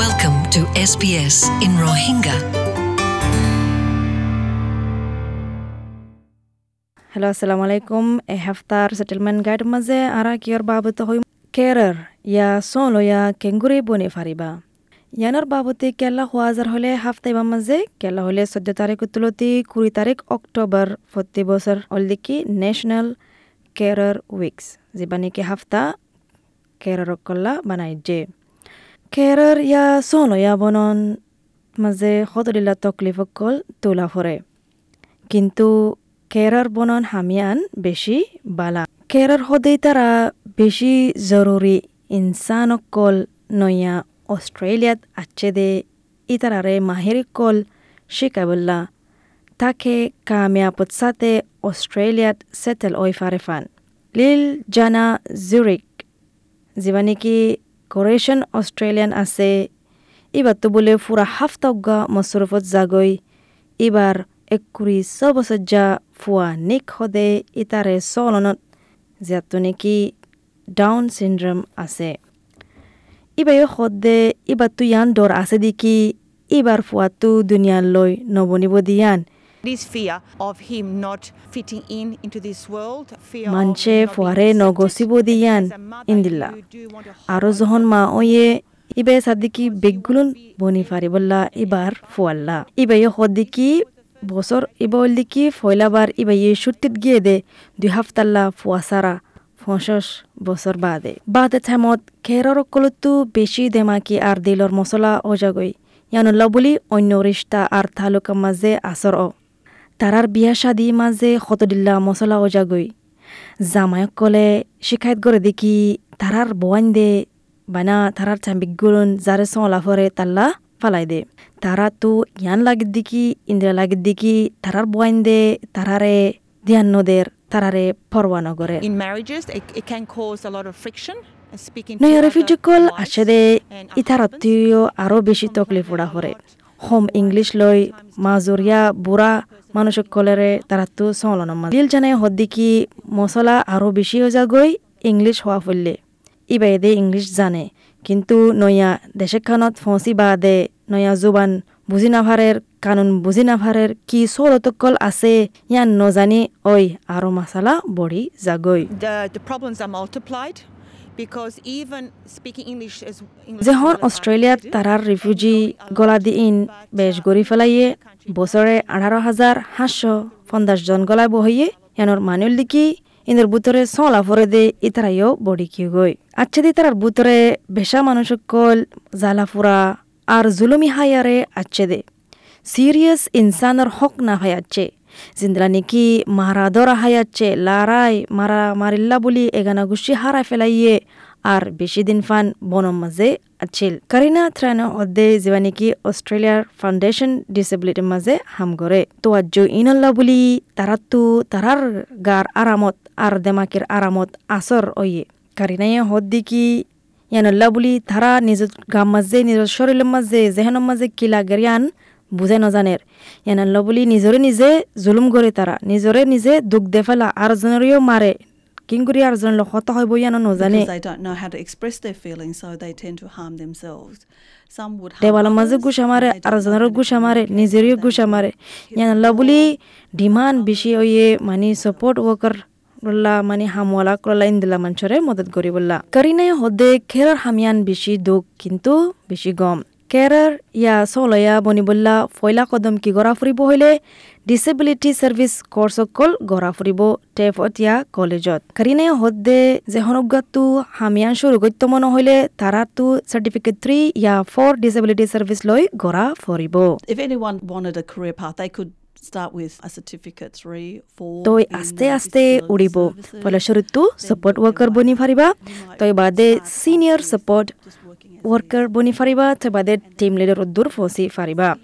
Welcome to SBS in Rohingya. Hello' আসসালামু আলাইকুম এ Haftar settlement guide মাঝে আরা কিয়র বাবতে হই কেরার ইয়া সোল ইয়া কেঙ্গুরি বনে ফারিবা ইয়ানোর বাবতে কেলা হোয়াজার হলে হাফতাইবা মাঝে কেলা হলে চোদ্দ তারিখ তুলতি কুড়ি তারিখ অক্টোবর প্রতি বছর অলদিকি ন্যাশনাল কেরার উইকস যিবা নেকি হাফতা কেরার কল্লা বানাই যে কেরার ইয়া সোল ইয়া বনন মাঝে সতদিলা তকলিফ কল তোলা ফরে কিন্তু কেরার বনন হামিয়ান বেশি বালা কেরার হদেই তারা বেশি জরুরি ইনসান কল নয়া অস্ট্রেলিয়াত আছে দে ইতারারে মাহির কল শিকাবল্লা তাকে কামিয়াপত সাথে অস্ট্রেলিয়াত সেটেল ওই ফারেফান লিল জানা জুরিক যিবা নেকি ডেকৰেশ্যন অষ্ট্ৰেলিয়ান আছে এইবাৰতো বোলে ফুৰা হাফ টগা জাগৈ যাগৈ এইবাৰ এক কুৰি ছবছজ্জা ফুৱা নিক সদে ইটাৰে চলনত যাতো নেকি ডাউন চিণ্ড্ৰম আছে এইবাৰ সদে এইবাৰতো ইয়ান দৰ আছে দেখি এইবাৰ ফুৱাটো দুনিয়ালৈ নবনিব দিয়ান This fear of him not fitting in into this world, fear মানছে of not ফুৱাৰে being নগচিব accepted. দিয়ান As a mother, ইন্দিল্লা you do want to আৰু hold যখন him মা close. ওয়ে ইবে সাদিকি বেগুলুন বনি ফারিবল্লা ইবার ফুয়াল্লা ইবাই সদিকি বছর ইবা দিকি ফয়লাবার ইবাই সুটিত গিয়ে দে দুই হাফতাল্লা ফুয়াসারা পঞ্চাশ বছর বাদে বাদে টাইমত খেৰৰ কলতো বেছি দেমাকি আর দিলর মছলা অজাগৈ ইয়ানুল্লা বুলি অন্য রিস্তা আর তালুকা মাঝে আসর অ তারার বিয়া শাদি মাঝে খতদিল্লা মছলা অজাগৈ জামায়ক কলে শিকায়ত করে দেখি তারার বোয়ান দে বানা তারার চাম্বিগুলন যারে সলা ফরে তাল্লা ফালাই দে তারা তো ইয়ান লাগিদ দেখি ইন্দিরা লাগিদ দেখি তারার বোয়ান দে তারারে ধ্যান নদের তারারে পরোয়া নগরে In marriages, it, it can cause a lot of friction. uh, Speaking to নয় other রেফিউজি কল wives আছে দে and ইতার husbands. আত্মীয় আরও বেশি তকলিফ উড়া করে হোম ইংলিশ লই মাজুরিয়া বুড়া মানুষ কলেরে তারা তো সলন দিল জানে হদ্দিকি মশলা আরও বেশি হয়ে যাগৈ ইংলিশ হওয়া ফললে ইবাই দে ইংলিশ জানে। কিন্তু নয়া দেশেখানত ফসি বা দে নয়া জুবান বুজি নাভারের কানুন বুজি নাভারের কি সলতকল আছে ইয়ান নজানি ওই আরও মশালা বড়ি যাগৈ। As অস্ট্রেলিয়াত তারার রিফিউজি knowing a গলা দিন but, বেশ গড়ি ফেলাইয়ে বছরে আঠারো হাজার সাতশো পঞ্চাশ জন গলায় বহিয়ে ইয়ানোর মানুষ লিখি ইন্দর বুতরে সলা ফরে দে ইতারাইও বডি কি গই আচ্ছা দি তারার বুতরে বেশা মানুষ কল জালাফুরা আর জুলুমি হায়ারে আচ্ছে দে সিরিয়াস ইনসানের হক না হায়াচ্ছে জিন্দলা নাকি মারাদরা হায়াচ্ছে লারাই মারা মারিল্লা বলি এগানা গুছি হারাই ফেলাইয়ে আর বেশি দিন ফান বনম মাঝে আছিল কারিনা থ্রানো অদ্দে যেবা নাকি অস্ট্রেলিয়ার ফাউন্ডেশন ডিসেবিলিটির মাঝে হাম করে তো আজ ইনল্লা বলি তারাতো তারার গার আরামত আর দেমাকের আরামত আসর ওয়ে কারিনাই হদ্দি কি ইয়ানল্লা বলি তারা নিজ গাম মাঝে নিজের শরীরের মাঝে জেহেনের মাঝে কি লাগের ইয়ান বুঝে নজানের ইয়ানল্লা বলি নিজরে নিজে জুলুম করে তারা নিজরে নিজে দুঃখ দে ফেলা আর জনেরও মারে কিংগুরি আর জনের হত নজানে। Don't know জনেরও how to গুছা মারে communicate, নিজেরও so গুছা they মারে hear ইয়ানল্লা বলি ডিমান্ড বেশি হইয়ে মানে সাপোর্ট ওয়ার্কার রল্লা মানে হামওয়ালা করলা ইন্দিলা মানুষরে মদত করি বললা কারিনে হদে খেরার হামিয়ান বেশি দুঃখ কিন্তু বেশি গম। কেরার ইয়া সলয়া বনি বললা ফয়লা কদম কি গড়া ফুরিব হইলে ডিসেবিলিটি সার্ভিস কোর্স অকল গড়া ফুরিব টেফত ইয়া কলেজত। কারিনে হদে যে হনজ্ঞাতু হামিয়ান শুরু গত্য মন হইলে তারাতো certificate three year for disability service লৈ গড়া ফুরিব If anyone wanted a career path, they could start with a certificate three, four. তই আস্তে আস্তে উড়িব Then সাপোর্ট ওয়ার্কার বনি ফারিবা তই বাদে senior support just working as a worker বনি ফারিবা তই বাদে টিম লিডার উদ্দুর ফসি ফারিবা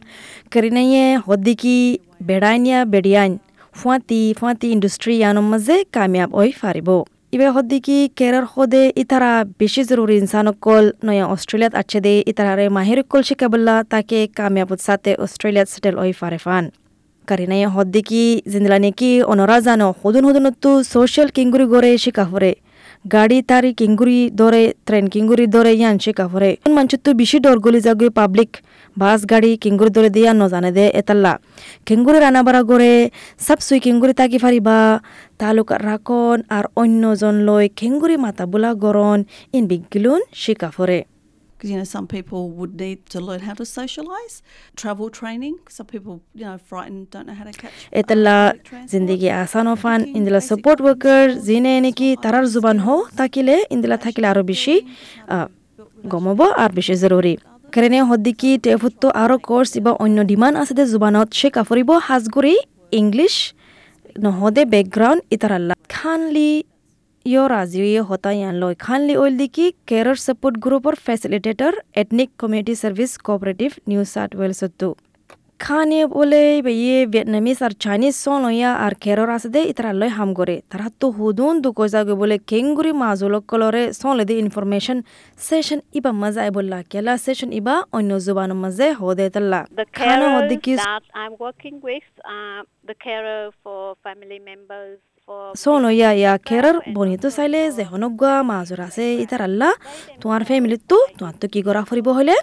করিনাইয়ে হদ্দিকি বেড়াইনিয়া বেড়িয়াইন ফুয়াতি ফুয়াতি ইন্ডাস্ট্রি ইয়ানোর মাঝে কামিয়াব ওই ফারিব ইবে হদ্দিকি কেরার হদে ইতারা বেশি জরুরি ইনসানকল নয়া অস্ট্রেলিয়াত আছে দে ইতারারে মাহিরকল শিকাবল্লা তাকে কামিয়াবত সাথে অস্ট্রেলিয়াত সেটেল ওই ফারে ফান কারিনাই হদ্দিকি জিন্দলা নেকি অনরা জানো হদুন হদুনত্তু সোশ্যাল কিঙ্গুরি গড়ে শিকা ফরে গাড়ি তারি কিঙ্গুরি দরে ট্রেন কিঙ্গুরি দরে ইয়ান শিকা ফরে মানচুত্তু বেশি ডর গলি যাগুই পাবলিক বাস গাড়ি কিঙ্গুরি দরে দিয়া নজানে দে এতাল্লা। কিঙ্গুরি রানা বাড়া গড়ে সাব সুই কিঙ্গুরি তাকি ফারিবা তালুক রাখন আর অন্যজন লই কিঙ্গুরি মাতা বোলা গরন ইন বিগিলুন শিকা ফরে 'Cause, you know, some people would need to learn how to socialise, travel training. Some people, you know, frightened, don't know how to catch. uh, ইন্দিলা basic support cooking worker skills, জিনে নাকি তারার জুবান হো তাকিলে ইন্দিলা থাকিলে আরও বেশি আহ, গমব আর বেশি জরুরি কারণে হদ্দিকি টেফুত্তো আরও কোর্স ইবা অন্য ডিমান্ড আছে জুবানত সে কাফরিব হাজগুড়ি ইংলিশ নহদে ব্যাকগ্রাউন্ড ইতারাল্লা খানলি ইয় রাজি ইয়ে হতা ইয়ান লয় খানলি ওইল দিকি care support গ্রুপর facilitator ethnic community service cooperative New South ওয়েলসতো খানে বলে ইয়ে ভিয়েতনামিজ আর চাইনিজ সন লইয়া আর কেরর আছে দে ইতারা লয় হাম করে তারা তো হুদুন দু কইজাগে বলে কেঙ্গুরি মাজুলক কলরে সন লেদে ইনফরমেশন সেশন ইবা মজা আই বললা কেলা সেশন ইবা অন্য জুবান মাঝে হদে তাল্লা খানা that I'm working with, uh, the carer for family members, yeah কেরর and বনিতো চাইলে যে হনগুয়া মাজুর আছে ইতার আল্লাহ তোমার ফ্যামিলিত তো তোমার তো কি করা ফুরিব হলে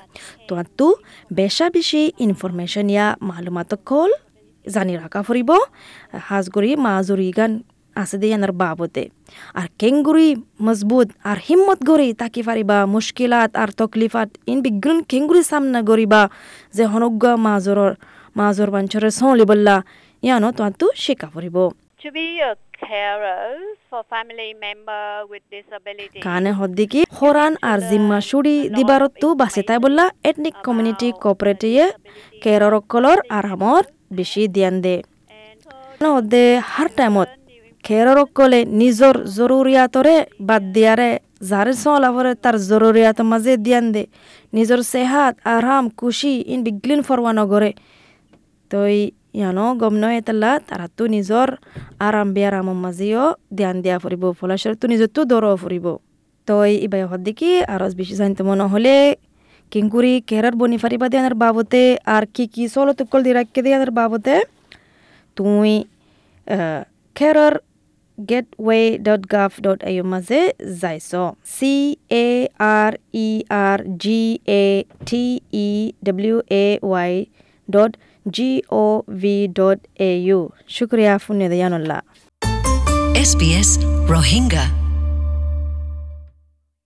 তোমার তো বেশা বেশি ইনফরমেশন ইয়া মালুমাত কল জানি রাখা ফুরিব হাজগুড়ি মাজুরি গান আছে দে ইয়ানার বাবতে আর কেঙ্গুরি মজবুত আর হিম্মত গড়ি তাকি পারিবা মুশকিলাত আর তকলিফাত ইন বিগ্রুন কেঙ্গুরি সামনা গরিবা যে হনগুয়া মাজুরর মাজুর বাঞ্চরে সলি বললা ইয়ানো তোমার তো শিকা ফুরিব to be a carer for family member with disability. কানে হদ্দিকি হরান আর জিম্মা সুড়ি দিবারত্তু বাসিতাই বললা এথনিক কমিউনিটি কোঅপারেটিভে কেররকলর আরামত বেশি ধ্যান দে। হদ্দে হার টাইমত খেররকলে নিজর জরুরিয়াতরে বাদ দিয়ারে যারে চলাফরে তার জরুরিয়াত মাঝে ধ্যান দে। নিজর সেহাত আরাম খুশি ইন বিগ্লিন ফরওয়া নগরে। তই ইয়ানো গম নয় এতাল্লা তারা তো নিজর আরাম বেয়ারামৰ মাঝেও ধ্যান দিয়া ফুৰিব ফলাশৰ তো নিজৰতো দৰ ফুৰিব তই ইবাই হদ্দিকি আৰু বেছি জানিতে মনে হলে কিংকুৰি কেৰাৰ বনি ফাৰিবা দিয়াৰ বাবতে আর কি কি চলো তুকল দি রাখকে দিয়ার বাবতে তুই carer gateway dot gov dot I মাঝে যাইছ C A R E R G A T E W A Y dot G O' V dot A U শুক্রিয়া ফুনে দেয়ানুল্লাহ SBS Rohingya.